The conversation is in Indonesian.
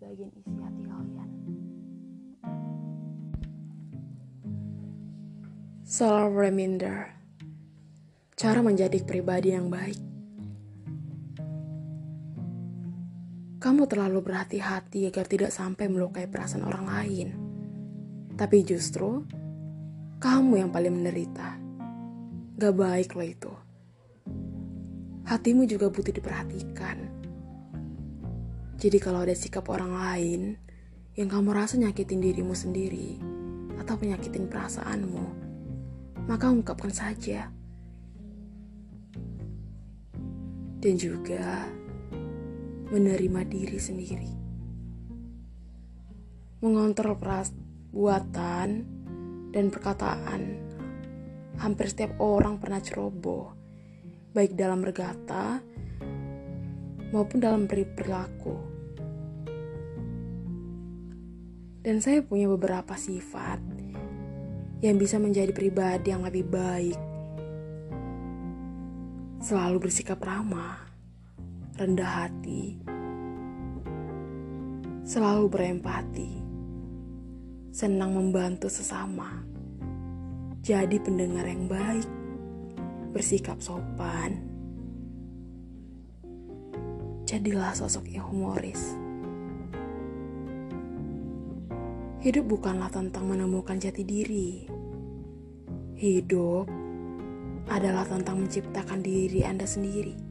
sebagian isi hati kalian. Solar reminder. Cara menjadi pribadi yang baik. Kamu terlalu berhati-hati agar tidak sampai melukai perasaan orang lain. Tapi justru Kamu yang paling menderita. Gak baik loh itu. Hatimu juga butuh diperhatikan Jadi kalau ada sikap orang lain Yang kamu rasa nyakitin dirimu sendiri Atau penyakitin perasaanmu maka ungkapkan saja. Dan juga menerima diri sendiri. Mengontrol perbuatan dan perkataan. Hampir setiap orang pernah ceroboh, baik dalam berkata maupun dalam perilaku. Dan saya punya beberapa sifat yang bisa menjadi pribadi yang lebih baik. Selalu bersikap ramah, rendah hati, selalu berempati, senang membantu sesama, jadi pendengar yang baik, bersikap sopan. Jadilah sosok yang humoris. Hidup bukanlah tentang menemukan jati diri. Hidup adalah tentang menciptakan diri Anda sendiri.